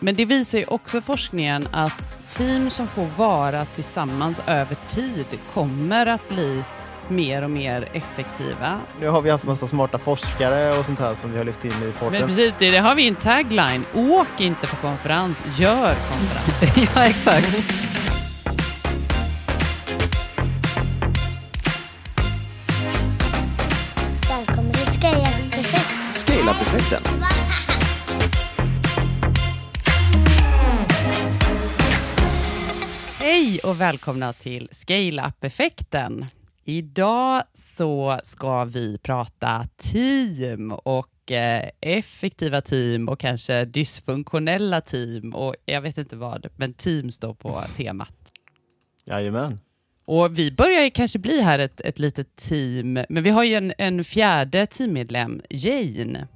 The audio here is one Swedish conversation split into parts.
Men det visar ju också forskningen att team som får vara tillsammans över tid kommer att bli mer och mer effektiva. Nu har vi haft massa smarta forskare och sånt här som vi har lyft in i podden. Men precis, det, det har vi en tagline. Åk inte på konferens, gör konferens. ja, exakt. Och välkomna till Scale Up-effekten. Idag så ska vi prata team och eh, effektiva team och kanske dysfunktionella team och jag vet inte vad, men team står på temat. Jajamän. Och vi börjar kanske bli här ett, ett litet team, men vi har ju en, en fjärde teammedlem, Jane,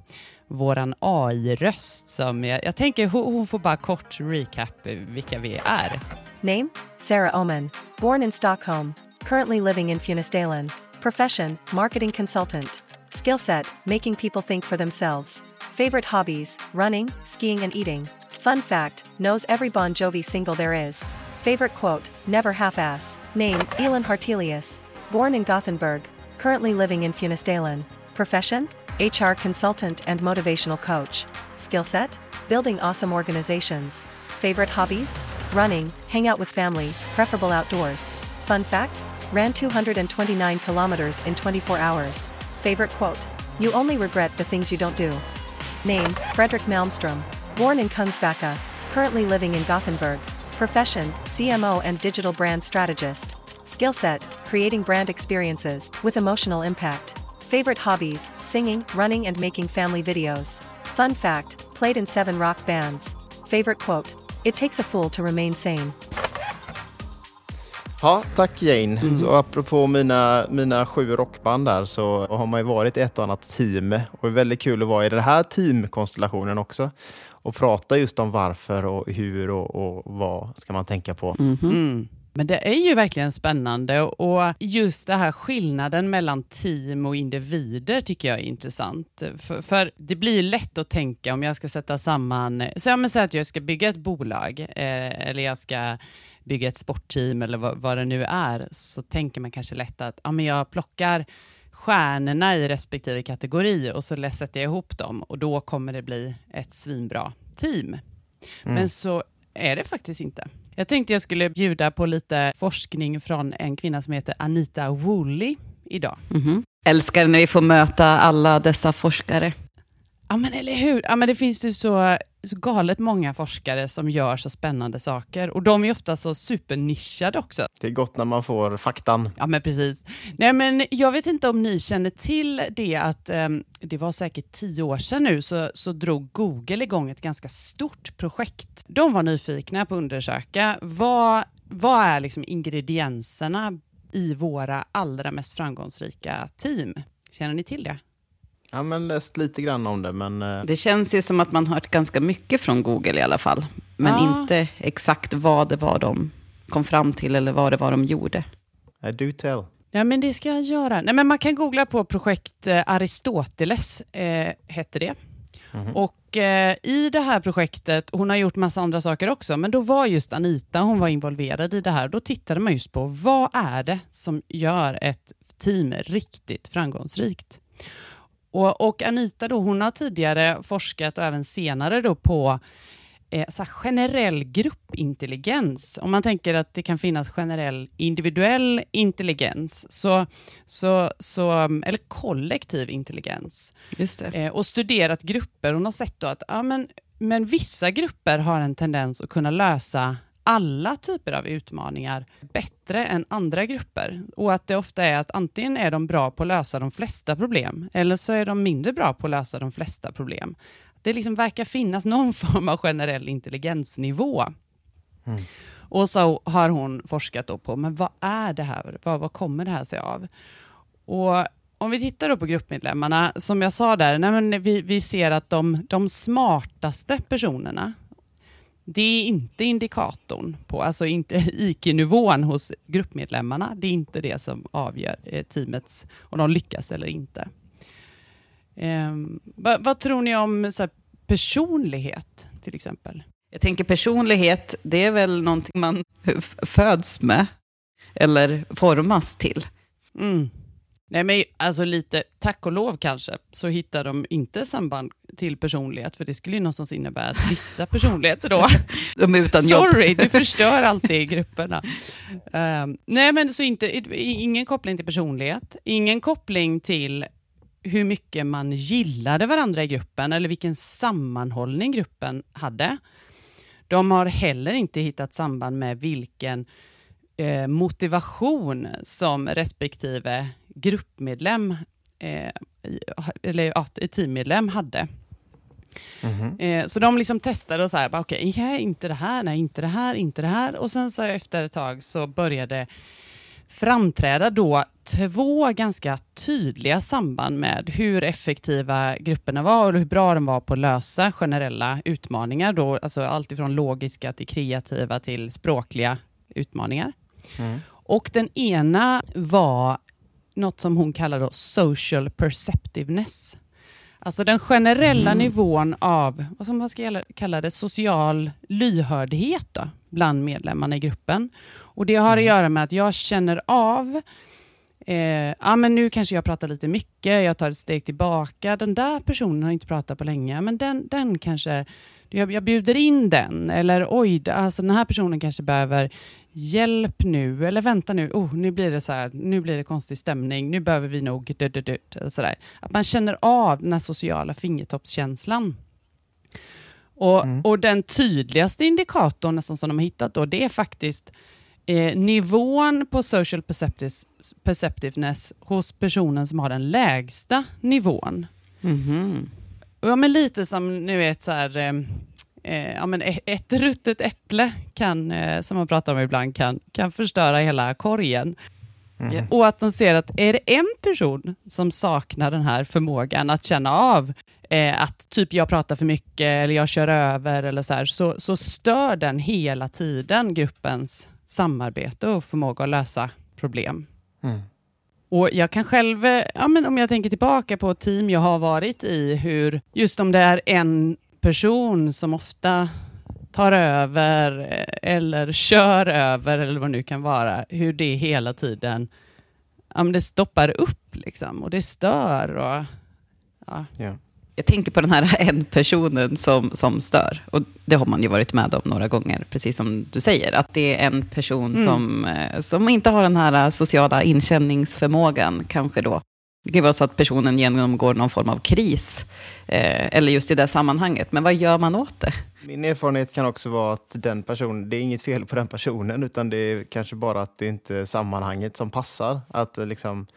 våran AI-röst som jag, jag tänker hon, hon får bara kort recap vilka vi är. Name? Sarah Oman. Born in Stockholm. Currently living in Funistalen. Profession? Marketing consultant. Skill set? Making people think for themselves. Favorite hobbies? Running, skiing, and eating. Fun fact? Knows every Bon Jovi single there is. Favorite quote? Never half ass. Name? Elin Hartelius. Born in Gothenburg. Currently living in Funistalen. Profession? HR consultant and motivational coach. Skill set? Building awesome organizations. Favorite hobbies? Running, hang out with family, preferable outdoors. Fun fact? Ran 229 kilometers in 24 hours. Favorite quote? You only regret the things you don't do. Name? Frederick Malmstrom. Born in Kungsbacka. Currently living in Gothenburg. Profession? CMO and digital brand strategist. Skill set? Creating brand experiences with emotional impact. Favorite hobbies? Singing, running, and making family videos. Fun fact? Played in seven rock bands. Favorite quote? It takes a fool to remain sane. Ja, tack Jane. Så apropå mina, mina sju rockband där så har man ju varit ett och annat team och det är väldigt kul att vara i den här teamkonstellationen också och prata just om varför och hur och, och vad ska man tänka på. Mm. Men det är ju verkligen spännande och just det här skillnaden mellan team och individer tycker jag är intressant. För, för det blir lätt att tänka om jag ska sätta samman, så jag säga att jag ska bygga ett bolag eh, eller jag ska bygga ett sportteam eller vad, vad det nu är, så tänker man kanske lätt att ja, men jag plockar stjärnorna i respektive kategori och så sätter jag ihop dem och då kommer det bli ett svinbra team. Men så är det faktiskt inte. Jag tänkte jag skulle bjuda på lite forskning från en kvinna som heter Anita Woolley idag. Mhm. Älskar när vi får möta alla dessa forskare. Ja men eller hur, ja, men det finns ju så, så galet många forskare som gör så spännande saker och de är ofta så supernischade också. Det är gott när man får faktan. Ja men precis. Nej men jag vet inte om ni känner till det att ehm, det var säkert tio år sedan nu så, så drog Google igång ett ganska stort projekt. De var nyfikna på att undersöka vad, vad är liksom ingredienserna i våra allra mest framgångsrika team. Känner ni till det? Ja, men läst lite grann om det, men eh, Det känns ju som att man hört ganska mycket från Google i alla fall. Men Ja. inte exakt vad det var de kom fram till eller vad det var de gjorde. I do tell. Ja, men det ska jag göra. Nej, men man kan googla på projekt eh, Aristoteles, eh, hette det. Och eh, i det här projektet, hon har gjort massa andra saker också, men då var just Anita, hon var involverad i det här. Då tittade man just på vad är det som gör ett team riktigt framgångsrikt? Och, och Anita då, hon har tidigare forskat och även senare då på eh, så generell gruppintelligens. Om man tänker att det kan finnas generell individuell intelligens, så, så, så, eller kollektiv intelligens, Just det. eh, och studerat grupper. Hon har sett då att ja, men, men vissa grupper har en tendens att kunna lösa alla typer av utmaningar bättre än andra grupper. Och att det ofta är att antingen är de bra på att lösa de flesta problem, eller så är de mindre bra på att lösa de flesta problem. Det liksom verkar finnas någon form av generell intelligensnivå. Och så har hon forskat på, men vad är det här? Vad, vad kommer det här sig av? Och om vi tittar på gruppmedlemmarna, som jag sa där, nej vi, vi ser att de, de smartaste personerna, det är inte indikatorn på, alltså inte IQ-nivån hos gruppmedlemmarna, det är inte det som avgör eh, teamets, om de lyckas eller inte. Ehm, vad, vad tror ni om så här, personlighet, till exempel? Jag tänker personlighet, det är väl någonting man föds med eller formas till. Mm. Nej men alltså lite, tack och lov kanske, så hittar de inte samband till personlighet, för det skulle ju någonstans innebära att vissa personligheter då, De är utan jobb. sorry, du förstör alltid i grupperna. Ehm, nej men så inte, ingen koppling till personlighet, ingen koppling till hur mycket man gillade varandra i gruppen, eller vilken sammanhållning gruppen hade. De har heller inte hittat samband med vilken eh, motivation som respektive gruppmedlem eh, eller ja, teammedlem hade. Mhm. Eh, så de liksom testade och så här, okej, ja, inte det här, nej, inte det här, inte det här. Och sen så efter ett tag så började framträda då två ganska tydliga samband med hur effektiva grupperna var och hur bra de var på att lösa generella utmaningar. Då, alltså allt ifrån logiska till kreativa till språkliga utmaningar. Mm. Och den ena var något som hon kallar då social perceptiveness. Alltså den generella nivån av, vad ska man kalla det, social lyhördhet då, bland medlemmarna i gruppen. Och det har att göra med att jag känner av, eh, ja men nu kanske jag pratar lite mycket, jag tar ett steg tillbaka, den där personen har inte pratat på länge, men den, den kanske, jag, jag bjuder in den, eller oj, alltså den här personen kanske behöver hjälp nu, eller vänta nu, oh, nu blir det så här, nu blir det konstig stämning, nu behöver vi nog, dut, dut, dut, eller sådär. Att man känner av den här sociala fingertoppskänslan. Och, och den tydligaste indikatorn nästan som de har hittat då, det är faktiskt eh, nivån på social perceptiveness hos personen som har den lägsta nivån. Mhm. Ja, men lite som nu är ett så här, eh, eh, ja, men ett ruttet äpple kan, eh, som man pratar om ibland, kan, kan förstöra hela korgen. Mhm. Och att de ser att är det en person som saknar den här förmågan att känna av eh, att typ jag pratar för mycket eller jag kör över eller så här, så, så stör den hela tiden gruppens samarbete och förmåga att lösa problem. Mm. Och jag kan själv, eh, ja, men om jag tänker tillbaka på team jag har varit i, hur just om det är en person som ofta tar över eh, eller kör över eller vad det nu kan vara, hur det hela tiden ja, men det stoppar upp liksom, och det stör. Och, ja. Ja. Jag tänker på den här en personen som, som stör. Och det har man ju varit med om några gånger, precis som du säger. Att det är en person Mm. som, eh, som inte har den här eh, sociala inkänningsförmågan, kanske då. Det kan vara så att personen genomgår någon form av kris, eh, eller just i det sammanhanget. Men vad gör man åt det? Min erfarenhet kan också vara att den personen, det är inget fel på den personen, utan det är kanske bara att det inte är sammanhanget som passar. Att eh, liksom,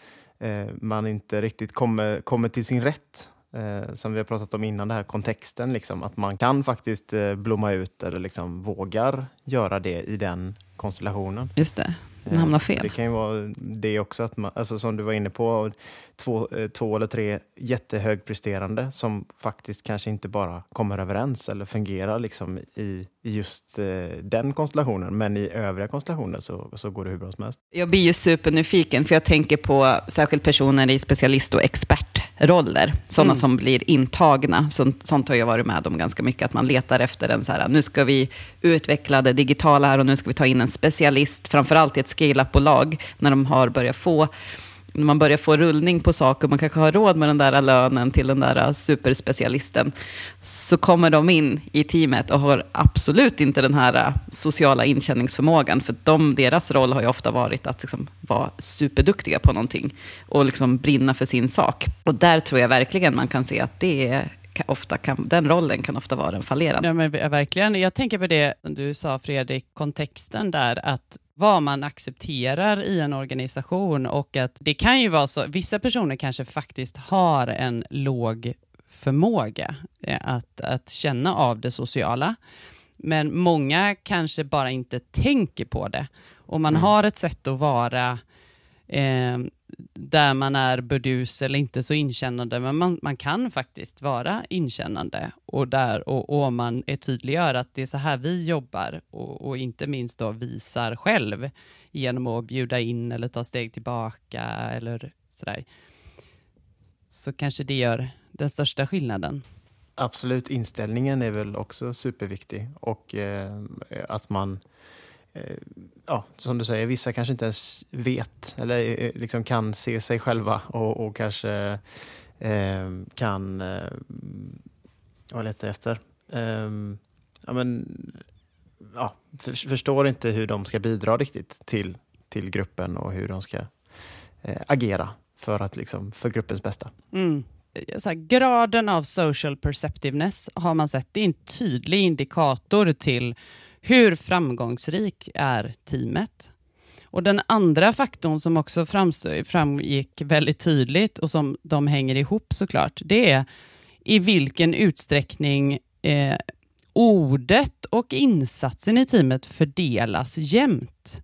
eh, man inte riktigt kommer, kommer till sin rätt. Eh, som vi har pratat om innan, den här kontexten, liksom, att man kan faktiskt eh, blomma ut eller liksom vågar göra det i den konstellationen. Just det, man Eh, hamnar fel. Det kan ju vara det också, att man, alltså som du var inne på, två, eh, två eller tre jättehögpresterande som faktiskt kanske inte bara kommer överens eller fungerar liksom i, i just eh, den konstellationen, men i övriga konstellationer så, så går det hur bra som helst. Jag blir ju supernyfiken, för jag tänker på särskilt personer i specialist och expertroller. Sådana Mm. som blir intagna. Sånt, sånt har jag varit med om ganska mycket, att man letar efter en så här, nu ska vi utveckla det digitala här och nu ska vi ta in en specialist, framförallt i ett scale-up-bolag, när de har börjat få när man börjar få rullning på saker, man kanske har råd med den där lönen till den där äh, superspecialisten, så kommer de in i teamet och har absolut inte den här äh, sociala inkänningsförmågan. För de, deras roll har ju ofta varit att liksom vara superduktiga på någonting och liksom brinna för sin sak. Och där tror jag verkligen man kan se att det är, ofta kan, den rollen kan ofta vara den fallerande. Ja, men verkligen. Jag tänker på det du sa Fredrik, kontexten där, att vad man accepterar i en organisation och att det kan ju vara så, vissa personer kanske faktiskt har en låg förmåga eh, att, att känna av det sociala. Men många kanske bara inte tänker på det. Och man har ett sätt att vara eh, där man är burdus eller inte så inkännande, men man, man kan faktiskt vara inkännande och, där, och, och om man är tydliggör att det är så här vi jobbar och, och inte minst då visar själv genom att bjuda in eller ta steg tillbaka eller sådär, så kanske det gör den största skillnaden. Absolut, inställningen är väl också superviktig och eh, att man eh, Eh, ja, som du säger, vissa kanske inte ens vet eller eh, liksom kan se sig själva och, och kanske eh, kan, eh, vad letar jag efter? Eh, ja, men, ja, för, förstår inte hur de ska bidra riktigt till, till gruppen och hur de ska eh, agera för, att, liksom, för gruppens bästa. Mm. Eh, så här, graden av social perceptiveness har man sett, det är en tydlig indikator till hur framgångsrik är teamet? Och Den andra faktorn som också framgick väldigt tydligt och som de hänger ihop såklart, det är i vilken utsträckning eh, ordet och insatsen i teamet fördelas jämnt.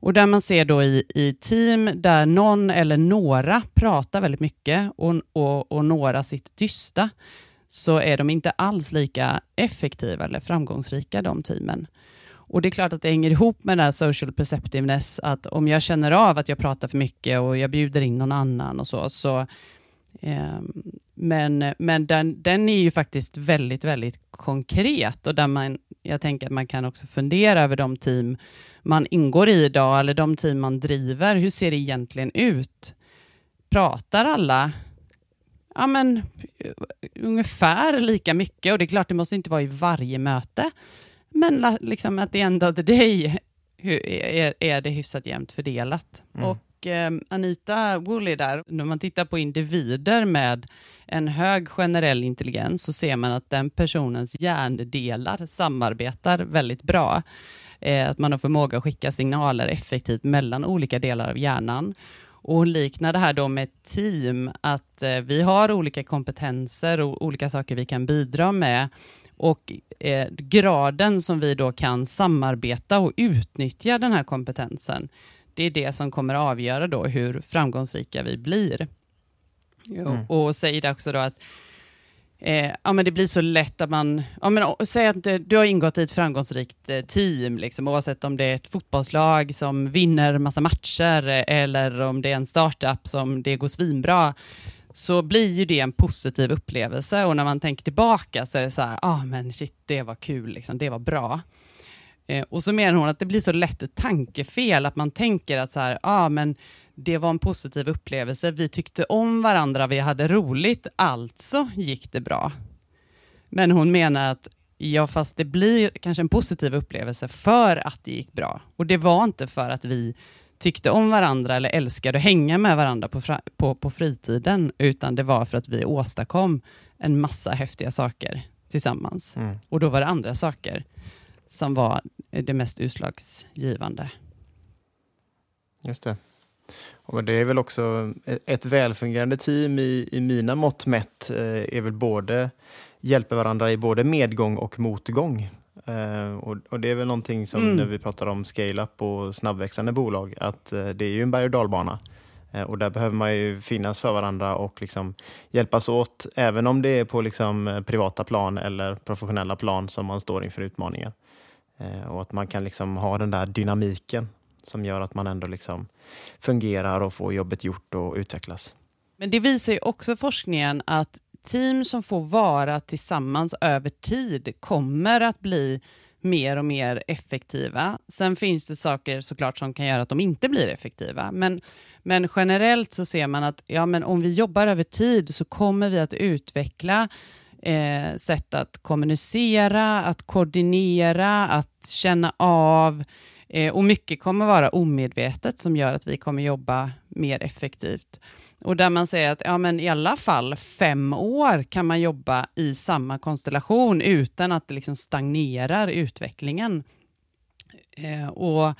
Och där man ser då i, i team där någon eller några pratar väldigt mycket och, och, och några sitter tysta, så är de inte alls lika effektiva eller framgångsrika, de teamen. Och det är klart att det hänger ihop med den här social perceptiveness, att om jag känner av att jag pratar för mycket och jag bjuder in någon annan och så, så eh, men men den, den är ju faktiskt väldigt, väldigt konkret och där man, jag tänker att man kan också fundera över de team man ingår i idag, eller de team man driver. Hur ser det egentligen ut? Pratar alla ja, men, ungefär lika mycket? Och det är klart, det måste inte vara i varje möte. Men liksom at the end of the day är, är det hyfsat jämnt fördelat. Mm. Och eh, Anita Woolley där, när man tittar på individer med en hög generell intelligens, så ser man att den personens hjärndelar samarbetar väldigt bra. Eh, att man har förmåga att skicka signaler effektivt mellan olika delar av hjärnan. Och hon liknar det här då med ett team, att eh, vi har olika kompetenser och olika saker vi kan bidra med och eh, graden som vi då kan samarbeta och utnyttja den här kompetensen, det är det som kommer avgöra då hur framgångsrika vi blir. Mm. Och, och säger också då att Eh, ja, men det blir så lätt att man... Ja, men, säg att eh, du har ingått i ett framgångsrikt eh, team, liksom, oavsett om det är ett fotbollslag som vinner massa matcher eh, eller om det är en startup som det går svinbra så blir ju det en positiv upplevelse och när man tänker tillbaka så är det så här, ah men shit, det var kul, liksom, det var bra. Eh, och så menar hon att det blir så lätt ett tankefel, att man tänker att så här, ah men det var en positiv upplevelse, vi tyckte om varandra, vi hade roligt, alltså gick det bra. Men hon menar att ja, fast det blir kanske en positiv upplevelse för att det gick bra. Och det var inte för att vi tyckte om varandra eller älskade att hänga med varandra på, på, på fritiden, utan det var för att vi åstadkom en massa häftiga saker tillsammans. Mm. Och då var det andra saker som var det mest utslagsgivande. Just det. Och det är väl också ett välfungerande team i, i mina mått mätt eh, är väl både hjälper varandra i både medgång och motgång. Uh, och, och, det är väl någonting som mm. när vi pratar om scale-up och snabbväxande bolag, att uh, det är ju en berg och dalbana. Uh, och där behöver man ju finnas för varandra och liksom hjälpas åt, även om det är på liksom privata plan eller professionella plan som man står inför utmaningar. och att man kan liksom ha den där dynamiken som gör att man ändå liksom fungerar och får jobbet gjort och utvecklas. Men det visar ju också forskningen att team som får vara tillsammans över tid kommer att bli mer och mer effektiva. Sen finns det saker såklart som kan göra att de inte blir effektiva, men, men generellt så ser man att ja, men om vi jobbar över tid så kommer vi att utveckla eh, sätt att kommunicera, att koordinera, att känna av eh, och mycket kommer vara omedvetet som gör att vi kommer jobba mer effektivt. Och där man säger att ja, men i alla fall fem år kan man jobba i samma konstellation utan att det liksom stagnerar utvecklingen. Eh, och,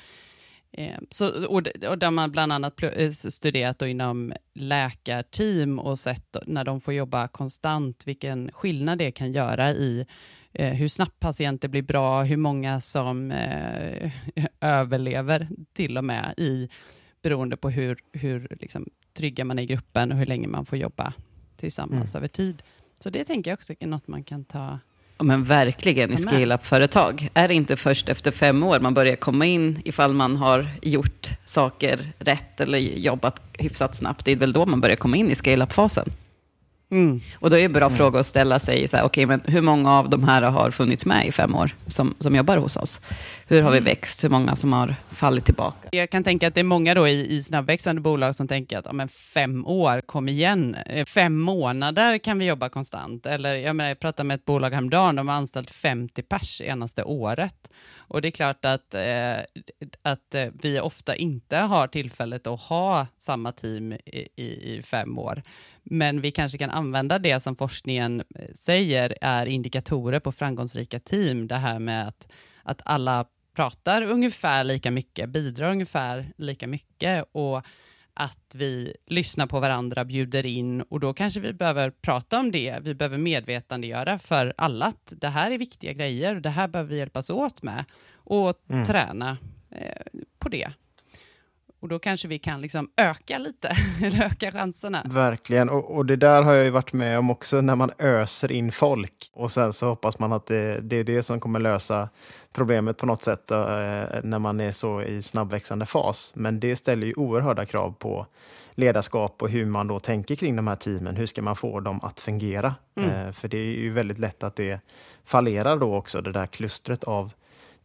eh, så, och, och där man bland annat eh, studerat inom läkarteam och sett när de får jobba konstant, vilken skillnad det kan göra i eh, hur snabbt patienter blir bra, hur många som eh, överlever till och med i beroende på hur, hur liksom, trygga man är i gruppen och hur länge man får jobba tillsammans mm. över tid. Så det tänker jag också är något man kan ta Ja, men verkligen i scale-up-företag. Är det inte först efter fem år man börjar komma in ifall man har gjort saker rätt eller jobbat hyfsat snabbt? Det är väl då man börjar komma in i scale-up-fasen? Mm. Och då är det en bra fråga att ställa sig, så här, okay, men hur många av de här har funnits med i fem år som, som jobbar hos oss? Hur har vi växt? Hur många som har fallit tillbaka? Jag kan tänka att det är många då i, i snabbväxande bolag som tänker att ja, men fem år, kom igen. Eh, Fem månader kan vi jobba konstant. Eller jag, menar, jag pratade med ett bolag häromdagen, de har anställt 50 pers senaste året. Och det är klart att, eh, att eh, vi ofta inte har tillfället att ha samma team i, i, i fem år. Men vi kanske kan använda det som forskningen eh, säger är indikatorer på framgångsrika team. Det här med att, att alla pratar ungefär lika mycket, bidrar ungefär lika mycket och att vi lyssnar på varandra, bjuder in och då kanske vi behöver prata om det. Vi behöver medvetandegöra för alla att det här är viktiga grejer och det här behöver vi hjälpas åt med och Mm. träna eh, på det. Och då kanske vi kan liksom öka lite, eller öka chanserna. Verkligen, och, och det där har jag ju varit med om också när man öser in folk och sen så hoppas man att det, det är det som kommer lösa problemet på något sätt eh, när man är så i snabbväxande fas. Men det ställer ju oerhörda krav på ledarskap och hur man då tänker kring de här teamen. Hur ska man få dem att fungera? Eh, för det är ju väldigt lätt att det fallerar då också, det där klustret av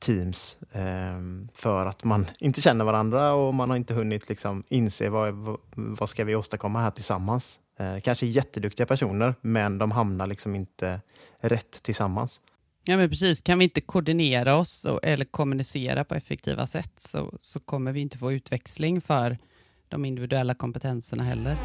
teams eh, för att man inte känner varandra och man har inte hunnit liksom inse vad, vad, ska vi åstadkomma här tillsammans. Eh, kanske jätteduktiga personer, men de hamnar liksom inte rätt tillsammans. Ja, men precis. Kan vi inte koordinera oss och, eller kommunicera på effektiva sätt så, så kommer vi inte få utväxling för de individuella kompetenserna heller.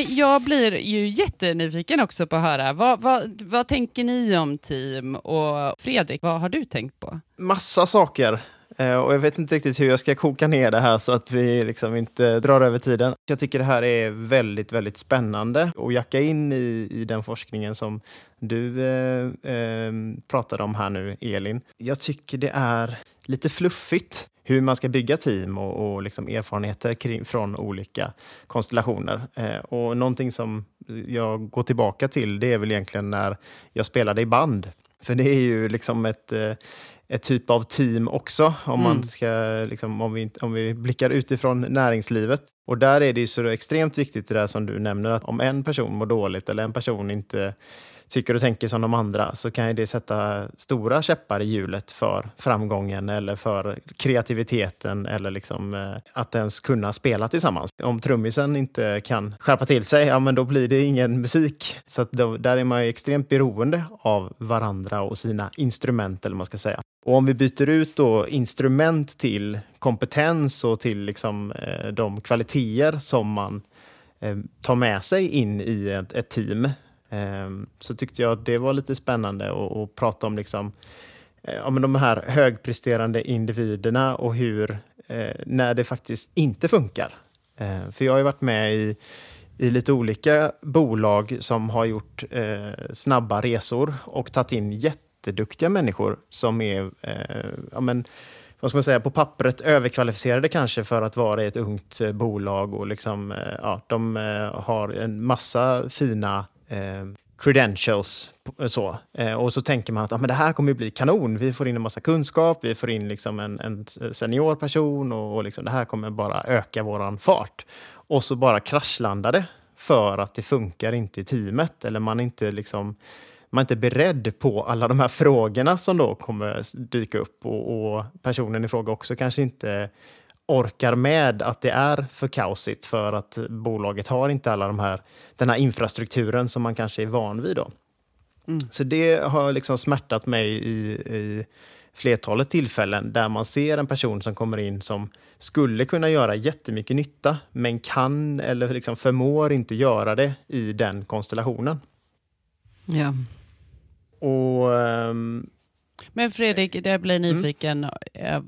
Men jag blir ju jättenyfiken också på att höra, vad, vad, vad tänker ni om team? Och Fredrik, vad har du tänkt på? Massa saker. Eh, och jag vet inte riktigt hur jag ska koka ner det här så att vi liksom inte drar över tiden. Jag tycker det här är väldigt, väldigt spännande och jacka in i, i den forskningen som du eh, eh, pratade om här nu, Elin. Jag tycker det är lite fluffigt hur man ska bygga team och, och liksom erfarenheter kring, från olika konstellationer. Eh, och någonting som jag går tillbaka till, det är väl egentligen när jag spelade i band. För det är ju liksom ett, eh, ett typ av team också, om, man ska, liksom, om, vi, om vi blickar utifrån näringslivet. Och där är det ju så extremt viktigt det där som du nämner, att om en person mår dåligt eller en person inte tycker och tänker som de andra så kan ju det sätta stora käppar i hjulet för framgången eller för kreativiteten eller liksom eh, att ens kunna spela tillsammans. Om trummisen inte kan skärpa till sig, ja men då blir det ingen musik. Så att då, där är man ju extremt beroende av varandra och sina instrument eller vad man ska säga. Och om vi byter ut då instrument till kompetens och till liksom, eh, de kvaliteter som man eh, tar med sig in i ett, ett team Ehm, så tyckte jag att det var lite spännande att, att prata om liksom, eh, ja, men de här högpresterande individerna och hur, eh, när det faktiskt inte funkar. Ehm, för jag har ju varit med i, i lite olika bolag som har gjort eh, snabba resor och tagit in jätteduktiga människor som är ja, men, vad ska man säga, på pappret överkvalificerade kanske för att vara i ett ungt bolag och liksom, ja, de har en massa fina eh, credentials. Eh, så. Eh, och så tänker man att ah, men det här kommer ju bli kanon. Vi får in en massa kunskap, vi får in liksom en, en senior person och, och liksom det här kommer bara öka våran fart. Och så bara kraschlandar det för att det funkar inte i teamet eller man är inte liksom man är inte beredd på alla de här frågorna som då kommer dyka upp och, och personen i fråga också kanske inte orkar med att det är för kaosigt för att bolaget har inte alla de här, den här infrastrukturen som man kanske är van vid. Då. Så det har liksom smärtat mig i, i flertalet tillfällen där man ser en person som kommer in som skulle kunna göra jättemycket nytta men kan eller liksom förmår inte göra det i den konstellationen. Ja. Och ehm, Men Fredrik, jag blir nyfiken. Eh,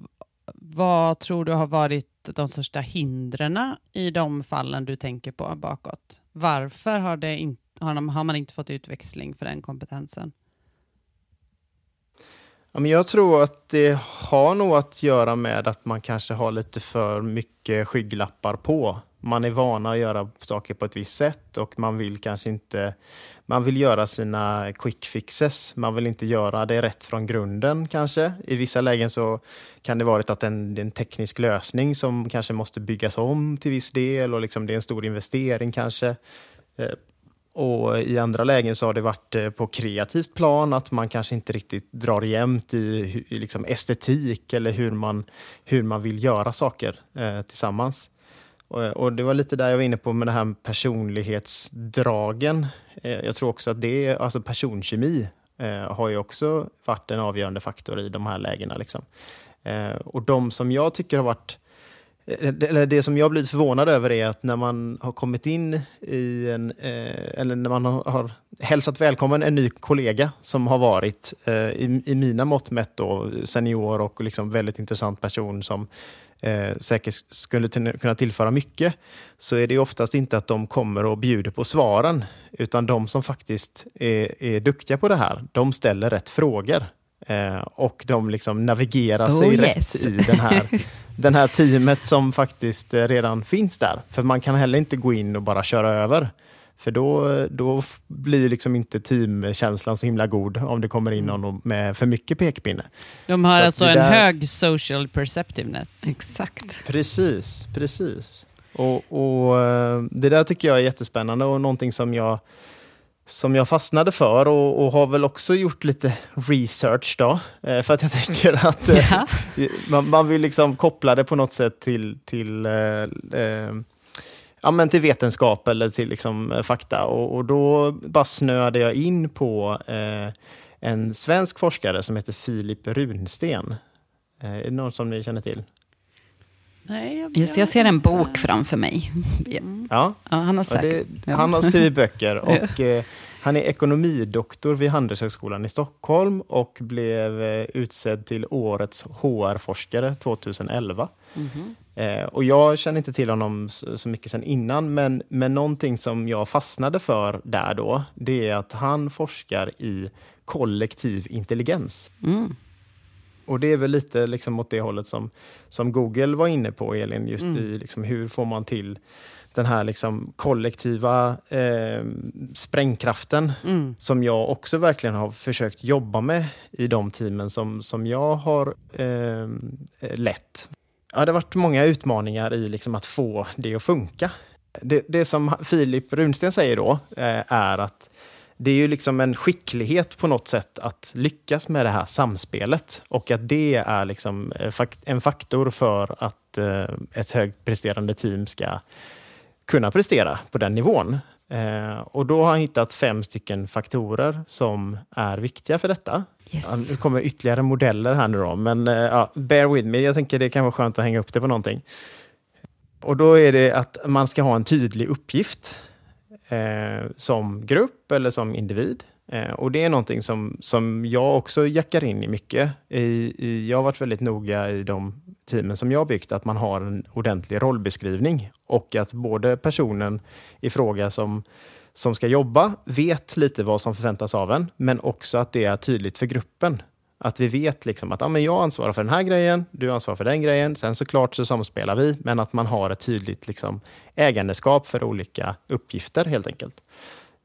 vad tror du har varit de största hindren i de fallen du tänker på bakåt? Varför har, det in, har, har man inte fått utväxling för den kompetensen? Ja, men jag tror att det har nog att göra med att man kanske har lite för mycket skygglappar på. Man är vana att göra saker på ett visst sätt och man vill kanske inte man vill göra sina quick fixes. Man vill inte göra det rätt från grunden kanske. I vissa lägen så kan det vara att en, det är en teknisk lösning som kanske måste byggas om till viss del och liksom det är en stor investering kanske. Eh, och i andra lägen så har det varit eh, på kreativt plan, att man kanske inte riktigt drar jämnt i, i liksom estetik eller hur man, hur man vill göra saker eh, tillsammans. Eh, och, det var lite där jag var inne på med det här personlighetsdragen. Eh, jag tror också att det, alltså personkemi, eh, har ju också varit en avgörande faktor i de här lägena. Liksom. Och de som jag tycker har varit eller det, som jag blivit förvånad över är att när man har kommit in i en, eh, eller när man har, hälsat välkommen en ny kollega som har varit, eh, i, i mina mått mätt då, senior och liksom väldigt intressant person som eh, säkert skulle kunna tillföra mycket, så är det oftast inte att de kommer och bjuder på svaren, utan de som faktiskt är, är duktiga på det här, de ställer rätt frågor. Eh, och de liksom navigerar sig oh, rätt i den här, den här teamet som faktiskt eh, redan finns där. För man kan heller inte gå in och bara köra över. För då, då blir liksom inte teamkänslan så himla god om det kommer in mm. någon med för mycket pekpinne. De har så alltså en där... hög social perceptiveness. Exakt. Precis, precis. Och, och, eh, Det där tycker jag är jättespännande och någonting som jag som jag fastnade för och, och, har väl också gjort lite research då. Eh, för att jag tänker att eh, man, man, vill liksom koppla det på något sätt till, till, eh, eh ja, men till vetenskap eller till liksom, eh, fakta. Och, och, då bara snöade jag in på eh, en svensk forskare som heter Filip Runsten. är det någon som ni känner till? Nej, jag, jag, jag ser en bok framför mig. Mm. Ja, ja, han har säkert. Det, han har skrivit böcker och eh, han är ekonomidoktor vid Handelshögskolan i Stockholm och blev eh, utsedd till årets HR-forskare 2011. Mm -hmm. eh, och jag känner inte till honom så, så mycket sedan innan, men, men någonting som jag fastnade för där då, det är att han forskar i kollektiv intelligens. Mm. Och det är väl lite liksom åt det hållet som, som Google var inne på, Elin, just mm. i liksom hur får man till den här liksom kollektiva eh, sprängkraften mm. som jag också verkligen har försökt jobba med i de teamen som, som jag har eh, lett. Ja, det har varit många utmaningar i liksom att få det att funka. Det, det som Filip Runsten säger då eh, är att det är ju liksom en skicklighet på något sätt att lyckas med det här samspelet och att det är liksom eh, en faktor för att eh, ett högpresterande team ska kunna prestera på den nivån. Eh, och då har han hittat fem stycken faktorer som är viktiga för detta. Yes. Det kommer ytterligare modeller här nu då, men ja, bear with me. Jag tänker det kan vara skönt att hänga upp det på någonting. Och då är det att man ska ha en tydlig uppgift eh, som grupp eller som individ. Eh, och det är någonting som, som jag också jackar in i mycket. I, i, jag har varit väldigt noga i de teamen som jag har byggt, att man har en ordentlig rollbeskrivning och att både personen i fråga som, som ska jobba vet lite vad som förväntas av en, men också att det är tydligt för gruppen. Att vi vet liksom att ja, men jag ansvarar för den här grejen, du ansvarar för den grejen. Sen såklart så samspelar vi, men att man har ett tydligt liksom, ägandeskap för olika uppgifter helt enkelt.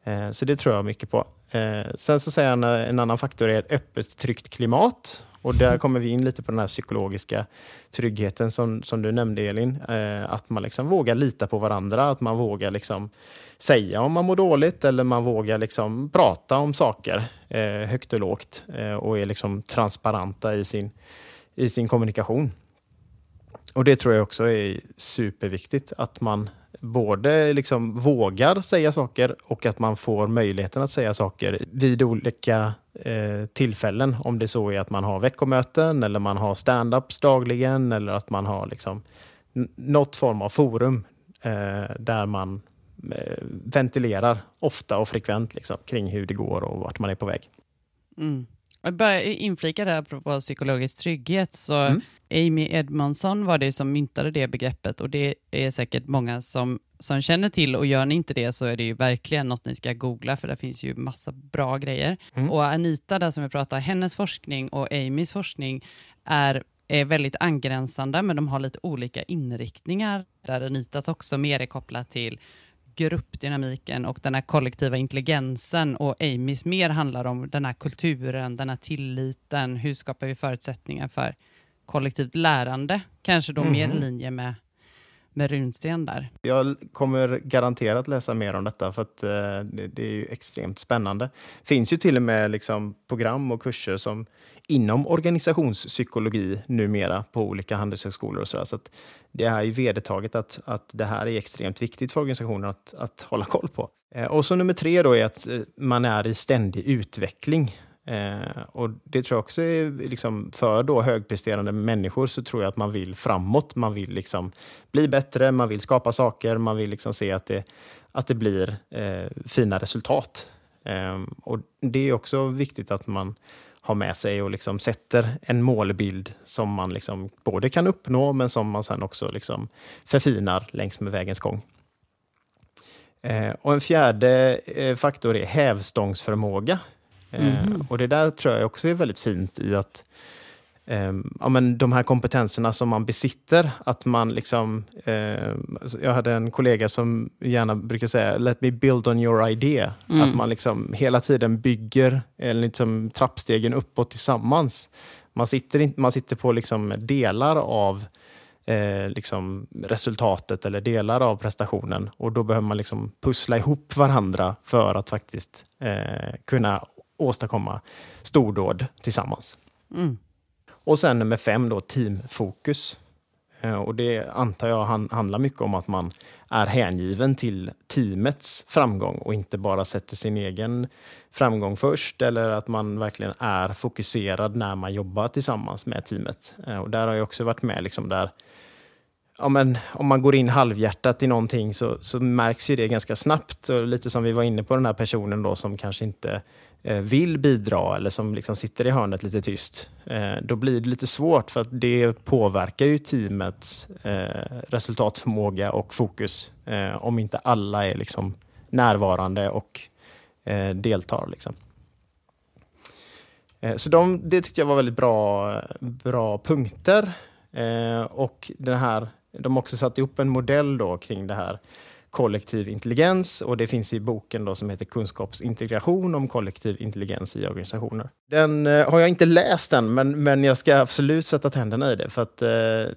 Eh, så det tror jag mycket på. Eh, sen så säger han en annan faktor är ett öppet, tryggt klimat. Och där kommer vi in lite på den här psykologiska tryggheten som, som du nämnde Elin. Eh, att man liksom vågar lita på varandra, att man vågar liksom säga om man mår dåligt eller man vågar liksom prata om saker eh, högt och lågt eh, och är liksom transparenta i sin, i sin kommunikation. Och det tror jag också är superviktigt, att man både liksom vågar säga saker och att man får möjligheten att säga saker vid olika eh, tillfällen. Om det så är att man har veckomöten eller man har stand-ups dagligen eller att man har liksom något form av forum eh, där man eh, ventilerar ofta och frekvent liksom, kring hur det går och vart man är på väg. Mm. Jag bara inflika där apropå psykologisk trygghet, så mm. Amy Edmondson var det som myntade det begreppet och det är säkert många som, som känner till och gör ni inte det så är det ju verkligen något ni ska googla för det finns ju massa bra grejer. Mm. Och Anita där som vi pratar, hennes forskning och Amys forskning är är väldigt angränsande, men de har lite olika inriktningar. Där Unitas också mer är kopplat till gruppdynamiken och den här kollektiva intelligensen och Amys mer handlar om den här kulturen, den här tilliten, hur skapar vi förutsättningar för kollektivt lärande? Kanske då mer i Mhm. linje med, med runsten där. Jag kommer garanterat läsa mer om detta för att eh, det, det är ju extremt spännande. finns ju till och med liksom program och kurser som inom organisationspsykologi numera på olika handelshögskolor och sådär. Så att det är ju vedertaget att, att det här är extremt viktigt för organisationen att, att hålla koll på. Eh, och så nummer tre då är att eh, man är i ständig utveckling. Eh, och det tror jag också är liksom för då högpresterande människor så tror jag att man vill framåt. Man vill liksom bli bättre, man vill skapa saker, man vill liksom se att det, att det blir eh, fina resultat. Eh, och det är också viktigt att man har med sig och liksom sätter en målbild som man liksom både kan uppnå men som man sen också liksom förfinar längs med vägens gång. Eh, och en fjärde eh, faktor är hävstångsförmåga. Eh, och det där tror jag också är väldigt fint i att eh, ja, men de här kompetenserna som man besitter, att man liksom... Eh, jag hade en kollega som gärna brukar säga “let me build on your idea”. Att man liksom hela tiden bygger eh, liksom, trappstegen uppåt tillsammans. Man sitter, in, man sitter på liksom delar av eh, liksom resultatet eller delar av prestationen och då behöver man liksom pussla ihop varandra för att faktiskt eh, kunna åstadkomma stordåd tillsammans. Mm. Och sen nummer fem då, teamfokus. Eh, Och det antar jag han, handlar mycket om att man är hängiven till teamets framgång och inte bara sätter sin egen framgång först eller att man verkligen är fokuserad när man jobbar tillsammans med teamet. Eh, Och där har jag också varit med liksom där Ja, men om man går in halvhjärtat i någonting så, så märks ju det ganska snabbt. Och lite som vi var inne på den här personen då som kanske inte Eh, vill bidra eller som liksom sitter i hörnet lite tyst. Eh, då blir det lite svårt för att det påverkar ju teamets eh, resultatförmåga och fokus om inte alla är liksom närvarande och deltar. Liksom. Så de, det tyckte jag var väldigt bra, bra punkter. Och den här, de har också satt ihop en modell då kring det här kollektiv intelligens och det finns i boken då som heter Kunskapsintegration om kollektiv intelligens i organisationer. Den eh, har jag inte läst än, men, men jag ska absolut sätta tänderna i det för att eh,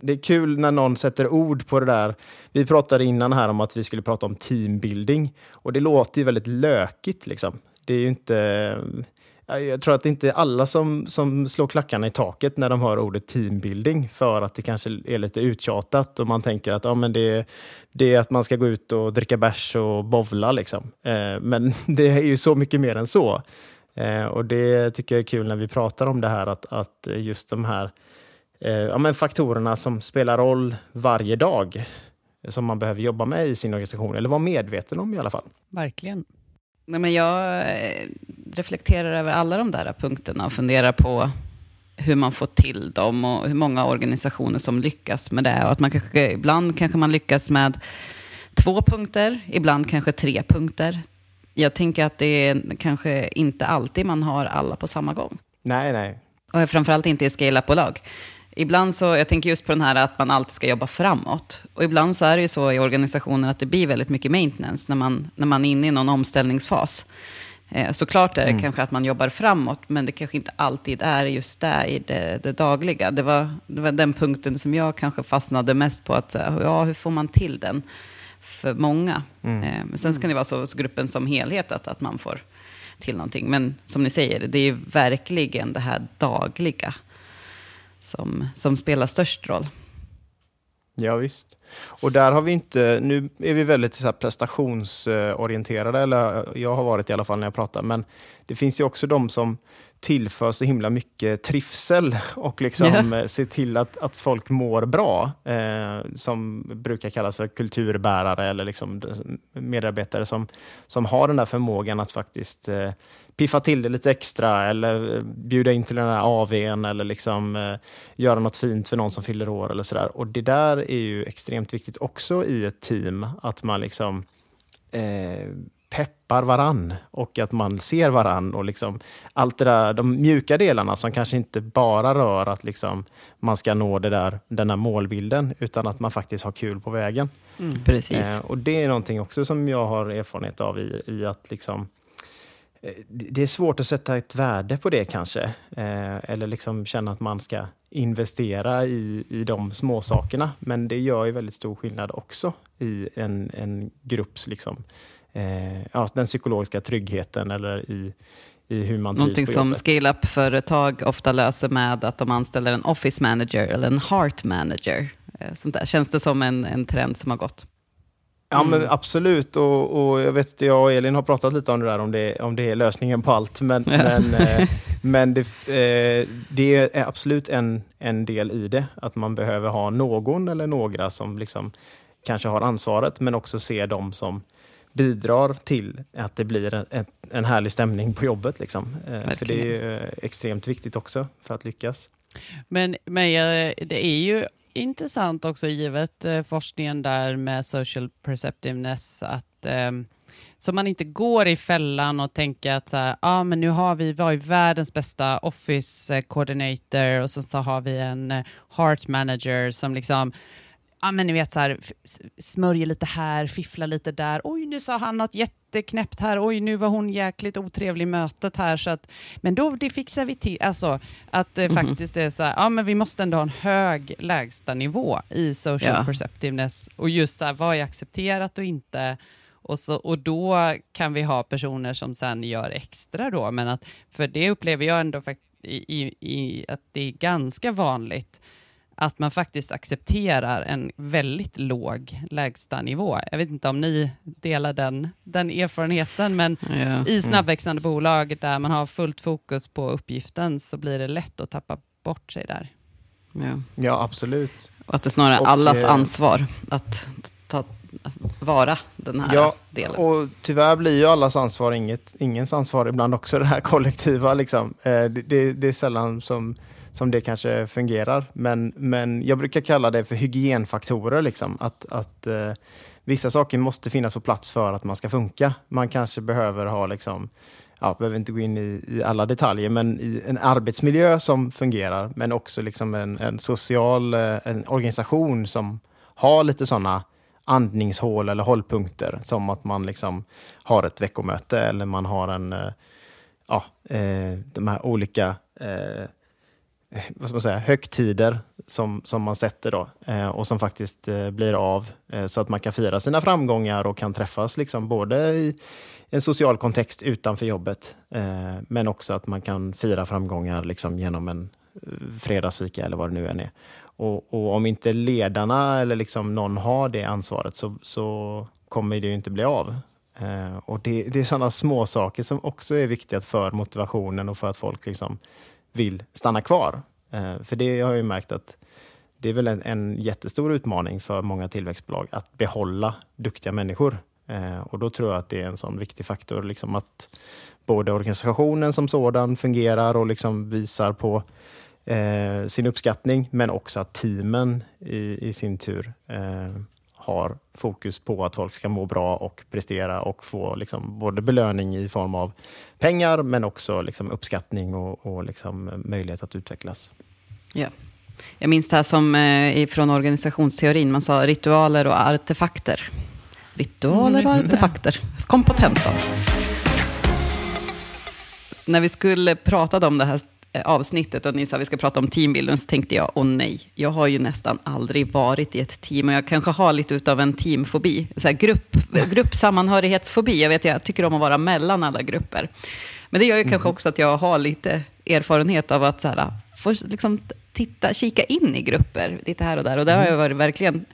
det är kul när någon sätter ord på det där. Vi pratade innan här om att vi skulle prata om teambuilding och det låter ju väldigt lökigt liksom. Det är ju inte eh, jag tror att det inte är alla som, som slår klackarna i taket när de hör ordet teambuilding för att det kanske är lite uttjatat och man tänker att ja, men det, det är att man ska gå ut och dricka bärs och bovla. Liksom. Eh, men det är ju så mycket mer än så. Eh, och det tycker jag är kul när vi pratar om det här att, att just de här eh, ja, men faktorerna som spelar roll varje dag som man behöver jobba med i sin organisation, eller vara medveten om i alla fall. Verkligen. Nej, men jag eh, reflekterar över alla de där punkterna och funderar på hur man får till dem och hur många organisationer som lyckas med det. Och att man kanske, ibland kanske man lyckas med två punkter, ibland kanske tre punkter. Jag tänker att det är kanske inte alltid man har alla på samma gång. Nej, nej. Och framförallt inte i scale-up-bolag. Ibland så, jag tänker just på den här att man alltid ska jobba framåt. Och ibland så är det ju så i organisationen att det blir väldigt mycket maintenance när man, när man är inne i någon omställningsfas. Eh, såklart är det kanske att man jobbar framåt, men det kanske inte alltid är just där i det, det dagliga. Det var, det var den punkten som jag kanske fastnade mest på, att ja, hur får man till den för många? Eh, men sen kan det vara så hos gruppen som helhet, att, att man får till någonting. Men som ni säger, det är ju verkligen det här dagliga som, som spelar störst roll. Ja, visst. Och där har vi inte, nu är vi väldigt så prestationsorienterade, eller jag har varit i alla fall när jag pratar, men det finns ju också de som tillför så himla mycket trivsel och liksom eh, ser till att, att folk mår bra, eh, som brukar kallas för kulturbärare eller liksom medarbetare som, som har den där förmågan att faktiskt eh, piffa till det lite extra eller eh, bjuda in till den här AWn eller liksom eh, göra något fint för någon som fyller år eller sådär. Och det där är ju extremt viktigt också i ett team, att man liksom eh, peppar varann och att man ser varann och liksom allt det där, de mjuka delarna som kanske inte bara rör att liksom man ska nå det där, den här målbilden utan att man faktiskt har kul på vägen. Mm. Precis. Eh, och det är någonting också som jag har erfarenhet av i, i att liksom det är svårt att sätta ett värde på det kanske. Eh, eller liksom känna att man ska investera i, i de små sakerna. Men det gör ju väldigt stor skillnad också i en, en grupps, liksom, eh, ja, den psykologiska tryggheten eller i, i hur man Någonting på som scale-up-företag ofta löser med att de anställer en office manager eller en heart manager. Eh, Sånt där. Känns det som en, en trend som har gått? Ja, men absolut. Och, och jag vet, jag och Elin har pratat lite om det där, om det, om det är lösningen på allt. Men, Ja. men, eh, men det, eh, det är absolut en, en del i det. Att man behöver ha någon eller några som liksom kanske har ansvaret, men också se dem som bidrar till att det blir en, en, härlig stämning på jobbet. Liksom. Eh, för det är ju extremt viktigt också för att lyckas. Men, men det är ju intressant också givet eh, forskningen där med social perceptiveness att eh, så man inte går i fällan och tänker att så här, ah, men nu har vi, vi har ju världens bästa office-coordinator eh, och så, så har vi en eh, heart manager som liksom Ja men ni vet så här, smörjer lite här, fifflar lite där. Oj, nu sa han något jätteknäppt här. Oj, nu var hon jäkligt otrevlig i mötet här. Så att, men då, det fixar vi till. Alltså, att det Mhm. faktiskt är så här, ja men vi måste ändå ha en hög lägsta nivå i social Ja. perceptiveness. Och just så här, vad är accepterat och inte? Och, så, och då kan vi ha personer som sen gör extra då. Men att, för det upplever jag ändå fakt- i, i, i, att det är ganska vanligt att man faktiskt accepterar en väldigt låg lägstanivå. Jag vet inte om ni delar den, den erfarenheten, men Ja. i snabbväxande bolag där man har fullt fokus på uppgiften så blir det lätt att tappa bort sig där. Ja. Ja, absolut. Och att det snarare är allas eh, ansvar att ta vara den här Ja, delen. Och tyvärr blir ju allas ansvar inget, ingens ansvar ibland också, det här kollektiva. Liksom. Eh, det, det, det är sällan som, som det kanske fungerar. Men, men jag brukar kalla det för hygienfaktorer. Liksom. Att, att eh, vissa saker måste finnas på plats för att man ska funka. Man kanske behöver ha, liksom, ja, behöver inte gå in i, i alla detaljer, men i en arbetsmiljö som fungerar. Men också liksom en, en social eh, en organisation som har lite sådana andningshål eller hållpunkter. Som att man liksom har ett veckomöte eller man har en, eh, ja, eh, de här olika eh, Eh, vad ska man säga, högtider som, som man sätter då eh, och som faktiskt eh, blir av eh, så att man kan fira sina framgångar och kan träffas liksom både i en social kontext utanför jobbet eh, men också att man kan fira framgångar liksom genom en eh, fredagsfika eller vad det nu än är. Och, och om inte ledarna eller liksom någon har det ansvaret så, så kommer det ju inte bli av. Eh, och det, det är sådana små saker som också är viktiga för motivationen och för att folk liksom vill stanna kvar. Eh, för det har jag ju märkt att det är väl en, en jättestor utmaning för många tillväxtbolag att behålla duktiga människor. Eh, och då tror jag att det är en sån viktig faktor, liksom att både organisationen som sådan fungerar och liksom visar på eh, sin uppskattning, men också att teamen i, i sin tur eh, har fokus på att folk ska må bra och prestera och få liksom både belöning i form av pengar, men också liksom uppskattning och, och liksom möjlighet att utvecklas. Ja. Jag minns det här som eh, från organisationsteorin, man sa ritualer och artefakter. Ritualer och Mm. artefakter. Kom på tentan. När vi skulle prata om det här avsnittet och ni sa att vi ska prata om teambilden så tänkte jag, åh nej, jag har ju nästan aldrig varit i ett team och jag kanske har lite utav en teamfobi, så här grupp, gruppsammanhörighetsfobi. Jag vet, jag tycker om att vara mellan alla grupper. Men det gör ju kanske också att jag har lite erfarenhet av att så här, få liksom titta, kika in i grupper lite här och där. Och det har jag varit verkligen,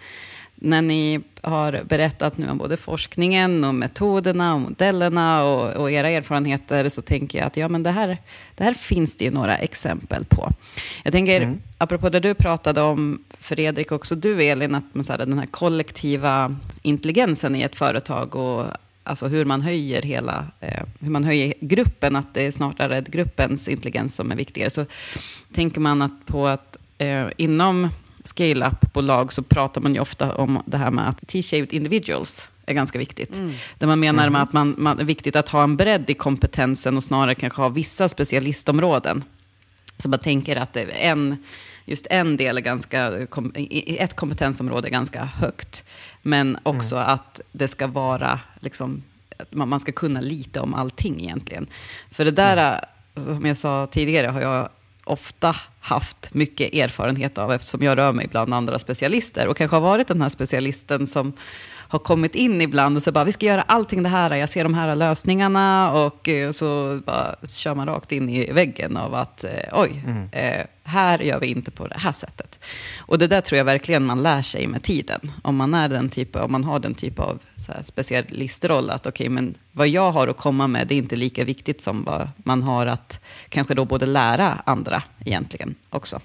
när ni har berättat nu om både forskningen och metoderna och modellerna och, och era erfarenheter så tänker jag att ja, men det, här, det här finns det ju några exempel på. Jag tänker, Mm. apropå det du pratade om, Fredrik, också du Elin, att man, så här, den här kollektiva intelligensen i ett företag och alltså hur man höjer hela, eh, hur man höjer gruppen, att det är snarare gruppens intelligens som är viktigare. Så tänker man att på att eh, inom scale-up-bolag så pratar man ju ofta om det här med att T-shaped individuals är ganska viktigt. Där man menar med att man, man, är viktigt att ha en bredd i kompetensen och snarare kanske ha vissa specialistområden. Så man tänker att en, just en del är ganska, ett kompetensområde är ganska högt. Men också att det ska vara, liksom, man, ska kunna lite om allting egentligen. För det där, som jag sa tidigare, har jag ofta haft mycket erfarenhet av eftersom jag rör mig bland andra specialister och kanske har varit den här specialisten som har kommit in ibland och så bara, vi ska göra allting det här, jag ser de här lösningarna och eh, så bara kör man rakt in i väggen av att, eh, oj, eh, här gör vi inte på det här sättet. Och det där tror jag verkligen man lär sig med tiden. Om man, är den typ, om man har den typ av så här specialistroll, att okej, men vad jag har att komma med, det är inte lika viktigt som vad man har att kanske då både lära andra egentligen också.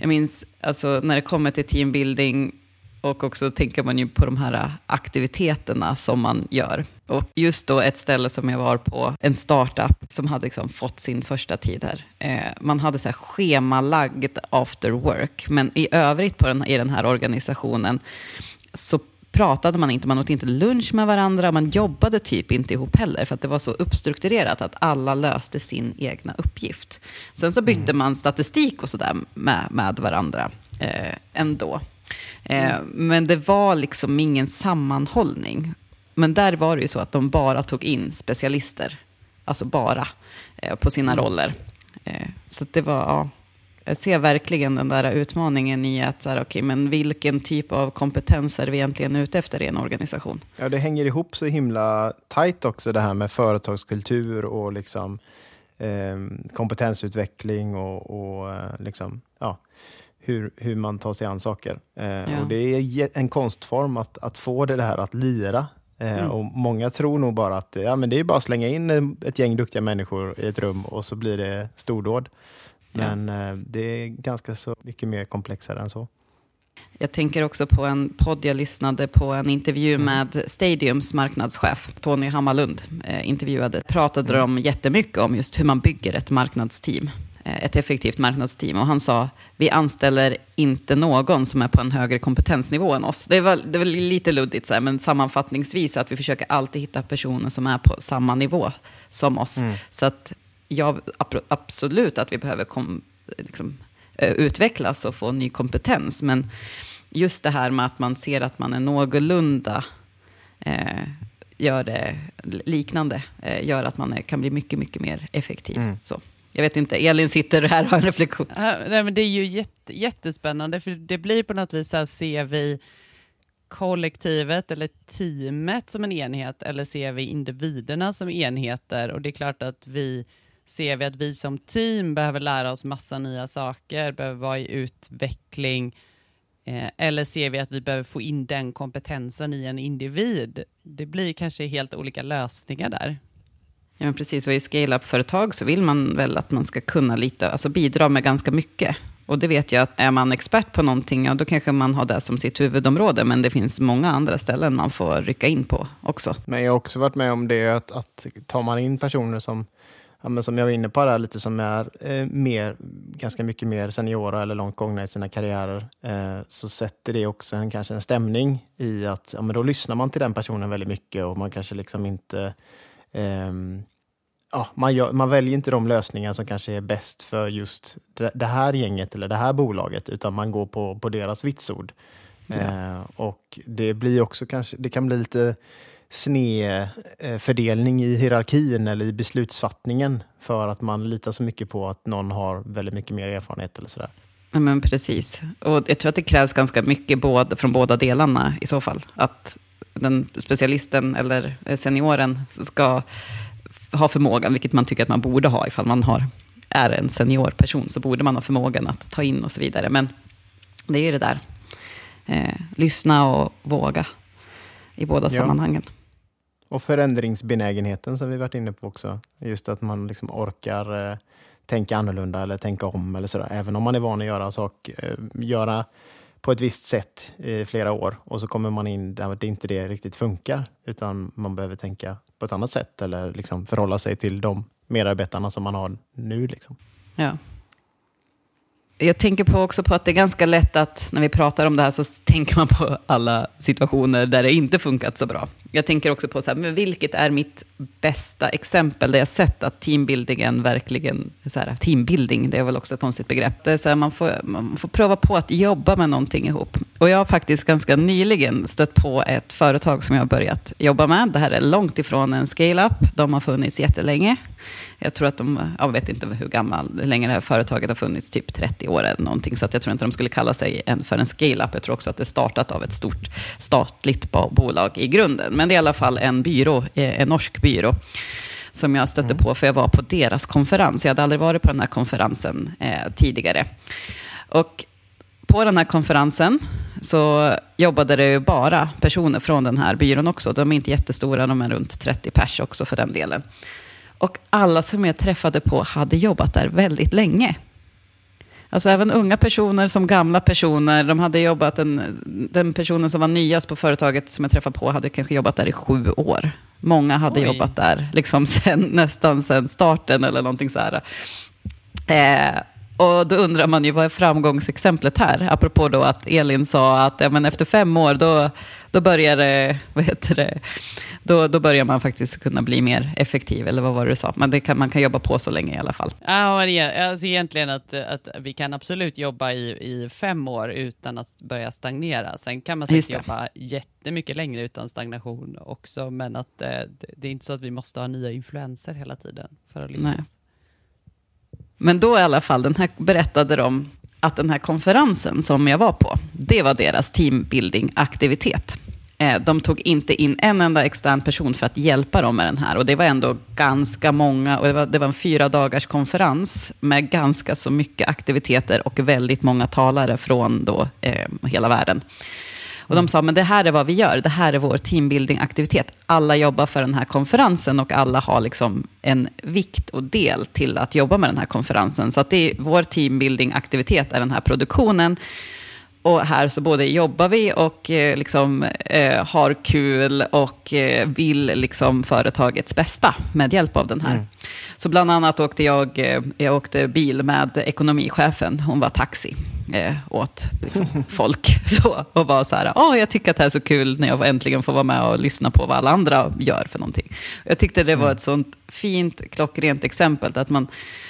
Jag minns, alltså, när det kommer till teambuilding, och också tänker man ju på de här aktiviteterna som man gör. Och just då ett ställe som jag var på, en startup som hade liksom fått sin första tid här. Eh, man hade så här schemalagd after work, men i övrigt på den, i den här organisationen så pratade man inte, man åt inte lunch med varandra, man jobbade typ inte ihop heller, för att det var så uppstrukturerat att alla löste sin egna uppgift. Sen så bytte man statistik och sådär med, med varandra eh, ändå. Eh, Men det var liksom ingen sammanhållning. Men där var det ju så att de bara tog in specialister, alltså bara, eh, på sina roller. Eh, så det var, ja, jag ser verkligen den där utmaningen i att, så här, okej, men vilken typ av kompetens är vi egentligen ute efter i en organisation? Ja, det hänger ihop så himla tajt också det här med företagskultur och liksom, eh, kompetensutveckling och, och liksom, hur, hur man tar sig an saker. Eh, Ja. och det är en konstform att, att få det här att lira. Eh, Och många tror nog bara att ja, men det är bara att slänga in ett gäng duktiga människor i ett rum och så blir det stordåd. Men eh, det är ganska så mycket mer komplexare än så. Jag tänker också på en podd jag lyssnade på, en intervju med Stadiums marknadschef, Tony Hammarlund, eh, intervjuade. Pratade de jättemycket om just hur man bygger ett marknadsteam, ett effektivt marknadsteam. Och han sa, vi anställer inte någon som är på en högre kompetensnivå än oss. Det var, det var lite luddigt, så här, men sammanfattningsvis att vi försöker alltid hitta personer som är på samma nivå som oss. Så att jag, absolut att vi behöver kom, liksom, eh, utvecklas och få ny kompetens. Men just det här med att man ser att man är någorlunda eh, gör det liknande, eh, gör att man kan bli mycket, mycket mer effektiv. Så. Jag vet inte, Elin sitter här och har en reflektion. Nej, men det är ju jätte, jättespännande, för det blir på något vis så här, ser vi kollektivet eller teamet som en enhet, eller ser vi individerna som enheter? Och det är klart att vi ser vi att vi som team behöver lära oss massa nya saker, behöver vara i utveckling, eh, eller ser vi att vi behöver få in den kompetensen i en individ? Det blir kanske helt olika lösningar där. Ja, men precis, och i scale-up-företag så vill man väl att man ska kunna lite, alltså bidra med ganska mycket. Och det vet jag att är man expert på någonting, ja, då kanske man har det som sitt huvudområde, men det finns många andra ställen man får rycka in på också. Men jag har också varit med om det att, att tar man in personer som, ja, men som jag var inne på där, lite som är eh, mer, ganska mycket mer seniora eller långt gångna i sina karriärer, eh, så sätter det också en, kanske en stämning i att ja, men då lyssnar man till den personen väldigt mycket och man kanske liksom inte Ja, man, gör, man väljer inte de lösningar som kanske är bäst för just det, här gänget eller det här bolaget, utan man går på, på deras vitsord. Eh, och det blir också kanske, det kan bli lite sned eh, i hierarkin eller i beslutsfattningen för att man litar så mycket på att någon har väldigt mycket mer erfarenhet eller sådär. Ja, men precis. Och jag tror att det krävs ganska mycket både, från båda delarna i så fall. Att den specialisten eller senioren ska ha förmågan, vilket man tycker att man borde ha ifall man har, är en senior person, så borde man ha förmågan att ta in och så vidare. Men det är ju det där, eh, lyssna och våga i båda Ja. sammanhangen. Och förändringsbenägenheten som vi varit inne på också. Just att man liksom orkar eh, tänka annorlunda eller tänka om eller sådär. Även om man är van att göra sak, eh, göra på ett visst sätt i flera år och så kommer man in där det inte det riktigt funkar utan man behöver tänka på ett annat sätt eller liksom förhålla sig till de medarbetarna som man har nu. Liksom. Ja jag tänker på också på att det är ganska lätt att när vi pratar om det här så tänker man på alla situationer där det inte funkat så bra. Jag tänker också på så här, men vilket är mitt bästa exempel där jag sett att teambuildingen verkligen, så här, teambuilding, det är väl också ett konstigt begrepp. Det är så här, man, får, man får pröva på att jobba med någonting ihop. Och jag har faktiskt ganska nyligen stött på ett företag som jag har börjat jobba med. Det här är långt ifrån en scale-up, de har funnits jättelänge. Jag tror att de, jag vet inte hur gammal, hur länge det här företaget har funnits, typ 30 år eller någonting. Så att jag tror inte de skulle kalla sig en, för en scale-up. Jag tror också att det startat av ett stort statligt bolag i grunden. Men det är i alla fall en byrå, eh, en norsk byrå som jag stötte på, för jag var på deras konferens. Jag hade aldrig varit på den här konferensen eh, tidigare. Och på den här konferensen så jobbade det ju bara personer från den här byrån också. De är inte jättestora, de är runt 30 pers också för den delen. Och alla som jag träffade på hade jobbat där väldigt länge. Alltså även unga personer som gamla personer. De hade jobbat, en, den personen som var nyast på företaget som jag träffade på hade kanske jobbat där i sju år. Många hade Oj. jobbat där liksom sen, nästan sen starten eller någonting så här. Eh, och då undrar man ju, vad är framgångsexemplet här? Apropå då att Elin sa att ja, men efter fem år, då, då börjar det, vad heter det, då, då börjar man faktiskt kunna bli mer effektiv, eller vad var det du sa? Det kan, man kan jobba på så länge i alla fall. Ja, alltså egentligen att, att vi kan absolut jobba i, i fem år utan att börja stagnera. Sen kan man säkert jobba jättemycket längre utan stagnation också, men att eh, det är inte så att vi måste ha nya influenser hela tiden för att lyckas. Nej. Men då i alla fall, den här berättade de att den här konferensen som jag var på, det var deras teambuilding-aktivitet. Eh, de tog inte in en enda extern person för att hjälpa dem med den här. Och det var ändå ganska många, och det var, det var en fyra dagars konferens med ganska så mycket aktiviteter och väldigt många talare från då, eh, hela världen. Och de sa, men det här är vad vi gör, det här är vår teambuilding-aktivitet. Alla jobbar för den här konferensen och alla har liksom en vikt och del till att jobba med den här konferensen. Så att det är, vår teambuilding-aktivitet är den här produktionen. Och här så både jobbar vi och eh, liksom, eh, har kul och eh, vill liksom företagets bästa med hjälp av den här. Mm. Så bland annat åkte jag, eh, jag åkte bil med ekonomichefen. Hon var taxi eh, åt liksom, folk. Så, och var så här, oh, jag tycker att det här är så kul när jag äntligen får vara med och lyssna på vad alla andra gör för någonting. Jag tyckte det var mm. ett sånt fint, klockrent exempel. Att man,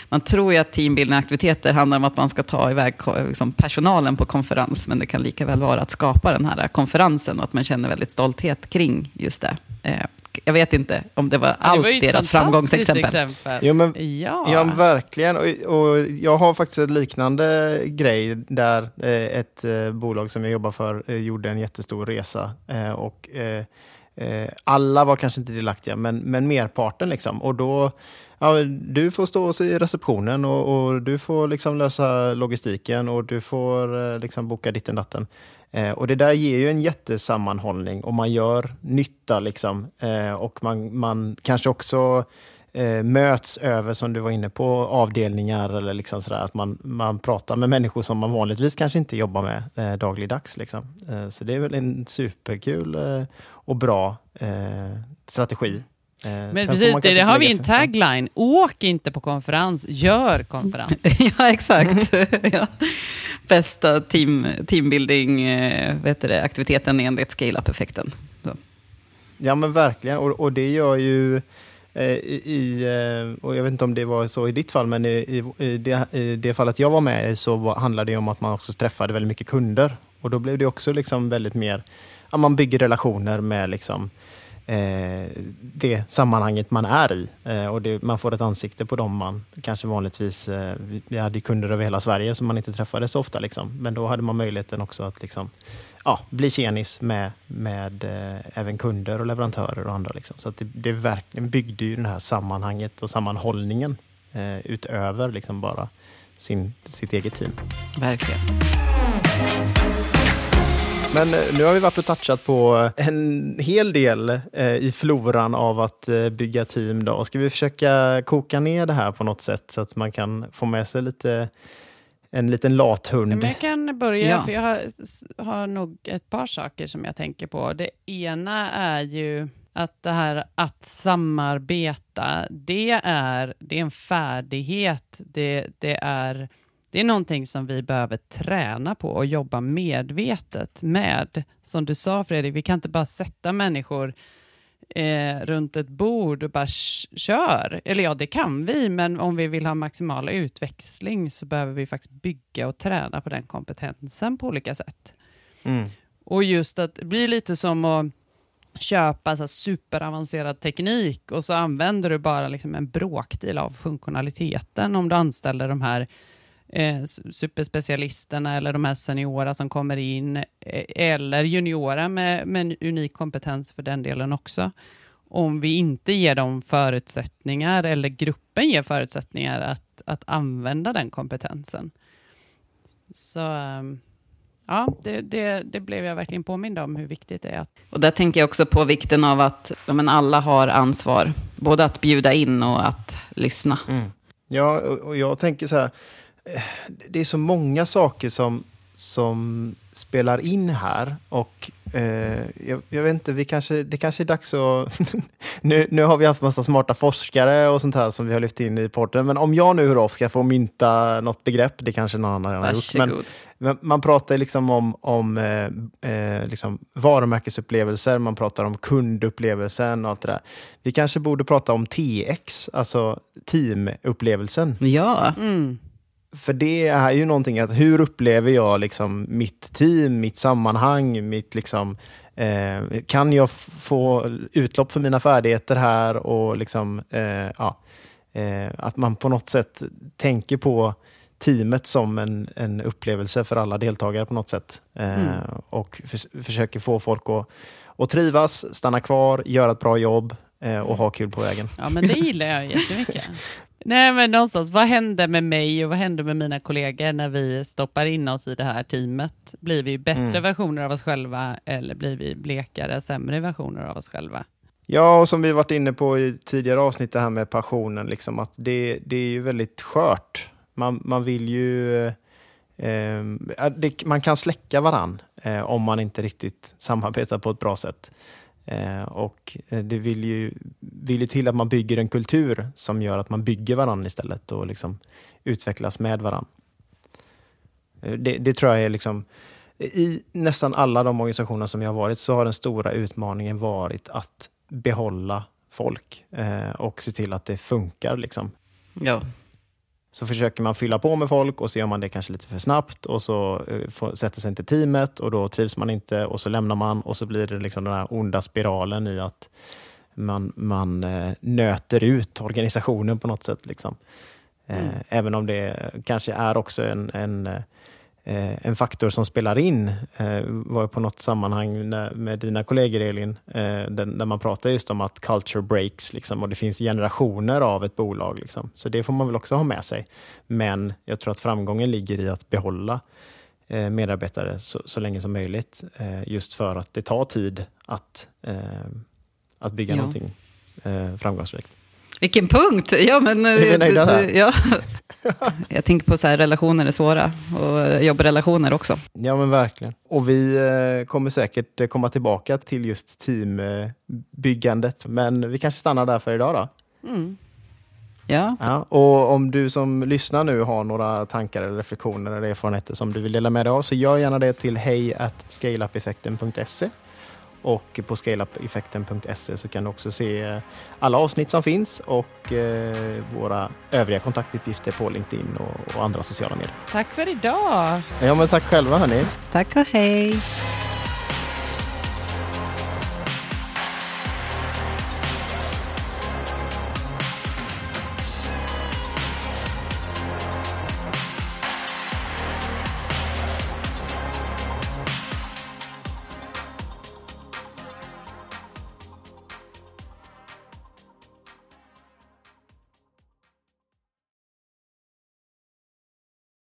man tror ju att teambuilding-aktiviteter handlar om att man ska ta iväg liksom, personalen på konferens, men det kan lika väl vara att skapa den här konferensen och att man känner väldigt stolthet kring just det. Eh, jag vet inte om det var allt det var deras framgångsexempel. Exempel. Jo, men, ja. ja, verkligen. Och, och, jag har faktiskt en liknande grej där eh, ett eh, bolag som jag jobbar för eh, gjorde en jättestor resa. Eh, och eh, eh, Alla var kanske inte delaktiga, men, men merparten. Liksom. Och då ja, du får stå i receptionen och, och, du får liksom lösa logistiken och du får eh, liksom boka ditten datten. Eh, och det där ger ju en jättesammanhållning och man gör nytta liksom. Eh, och man, man kanske också eh, möts över, som du var inne på, avdelningar eller liksom sådär. Att man, man pratar med människor som man vanligtvis kanske inte jobbar med eh, dagligdags. Liksom. Eh, så det är väl en superkul eh, och bra eh, strategi men precis, det, det har vi en tagline. Åk inte på konferens, gör konferens. ja, exakt. ja. Bästa team, teambuilding eh, vet det, aktiviteten enligt scale-up-effekten. Ja, men verkligen. Och, och det gör ju eh, i, eh, och jag vet inte om det var så i ditt fall, men i, i, det, i det fallet jag var med i så var, handlade det om att man också träffade väldigt mycket kunder. Och då blev det också liksom väldigt mer, ja, man bygger relationer med liksom, eh, Eh, det sammanhanget man är i. Eh, och det, man får ett ansikte på dem man kanske vanligtvis... Eh, vi hade kunder över hela Sverige som man inte träffade så ofta. Liksom. Men då hade man möjligheten också att liksom, ja, bli tjenis med, med eh, även kunder och leverantörer och andra. Liksom. Så att det, det verkligen byggde ju det här sammanhanget och sammanhållningen eh, utöver liksom bara sin, sitt eget team. Verkligen. Men eh, nu har vi varit och touchat på en hel del eh, i floran av att eh, bygga team. Då. Ska vi försöka koka ner det här på något sätt så att man kan få med sig lite en liten lathund. Men jag kan börja, ja. för jag har, har nog ett par saker som jag tänker på. Det ena är ju att det här att samarbeta, det är, det är en färdighet. Det, det är det är någonting som vi behöver träna på och jobba medvetet med. Som du sa Fredrik, vi kan inte bara sätta människor eh, runt ett bord och bara kör. Eller ja, det kan vi, men om vi vill ha maximal utväxling så behöver vi faktiskt bygga och träna på den kompetensen på olika sätt. Mm. Och just att det blir lite som att köpa så superavancerad teknik och så använder du bara liksom en bråkdel av funktionaliteten om du anställer de här eh, superspecialisterna eller de här seniora som kommer in, eh, eller juniora med, med en unik kompetens för den delen också. Om vi inte ger dem förutsättningar, eller gruppen ger förutsättningar att, att använda den kompetensen. Så um, ja, det, det, det, blev jag verkligen påmind om hur viktigt det är. Att... Och där tänker jag också på vikten av att ja, men alla har ansvar, både att bjuda in och att lyssna. Mm. Ja, och jag tänker så här, det är så många saker som, som spelar in här. Och eh, jag, jag, vet inte, vi kanske, det kanske är dags att... nu, nu har vi haft massa smarta forskare och sånt här som vi har lyft in i porten. Men om jag nu, Rolf, ska få mynta något begrepp, det kanske någon annan har gjort. Men, men, man pratar liksom om, om eh, eh, liksom varumärkesupplevelser, man pratar om kundupplevelsen och allt det där. Vi kanske borde prata om TX, alltså teamupplevelsen. Ja. Mm. För det är ju någonting att hur upplever jag liksom mitt team, mitt sammanhang, mitt liksom, eh, kan jag få utlopp för mina färdigheter här och liksom, eh, ja, eh, att man på något sätt tänker på teamet som en, en upplevelse för alla deltagare på något sätt. Eh, mm. Och för, försöker få folk att, att trivas, stanna kvar, göra ett bra jobb eh, och ha kul på vägen. Ja, men det gillar jag jättemycket. Nej, men någonstans, vad händer med mig och vad händer med mina kollegor när vi stoppar in oss i det här teamet? Blir vi bättre mm. versioner av oss själva eller blir vi blekare, sämre versioner av oss själva? Ja, och som vi varit inne på i tidigare avsnitt, det här med passionen, liksom, att det, det är ju väldigt skört. Man, man vill ju... Eh, det, man kan släcka varann eh, om man inte riktigt samarbetar på ett bra sätt. Eh, och eh, det vill ju, vill ju till att man bygger en kultur som gör att man bygger varandra istället och liksom utvecklas med varandra. Eh, det, det, tror jag är liksom... I nästan alla de organisationer som jag har varit så har den stora utmaningen varit att behålla folk eh, och se till att det funkar. Liksom. Ja. Så försöker man fylla på med folk och så gör man det kanske lite för snabbt och så uh, får, sätter sig inte teamet och då trivs man inte och så lämnar man och så blir det liksom den här onda spiralen i att man, man uh, nöter ut organisationen på något sätt. Liksom. Uh, mm. Även om det kanske är också en, en Eh, en faktor som spelar in eh, var på något sammanhang med dina kollegor Elin, eh, där man pratar just om att culture breaks liksom, och det finns generationer av ett bolag. Liksom. Så det får man väl också ha med sig. Men jag tror att framgången ligger i att behålla medarbetare så, så länge som möjligt. Just för att det tar tid att, att bygga ja. någonting framgångsrikt. Vilken punkt! Ja, men, är vi nöjda där? Ja. Jag tänker på så här, relationer är svåra och jobbrelationer också. Ja men verkligen. Och vi eh, kommer säkert komma tillbaka till just teambyggandet. Men vi kanske stannar där för idag då. Mm. Ja. ja. Och om du som lyssnar nu har några tankar eller reflektioner eller erfarenheter som du vill dela med dig av så gör gärna det till hej scaleupeffekten.se och på scaleupeffekten.se så kan du också se eh, alla avsnitt som finns och eh, våra övriga kontaktuppgifter på LinkedIn och, och, andra sociala medier. Tack för idag! Ja, men tack själva hörni. Tack och hej!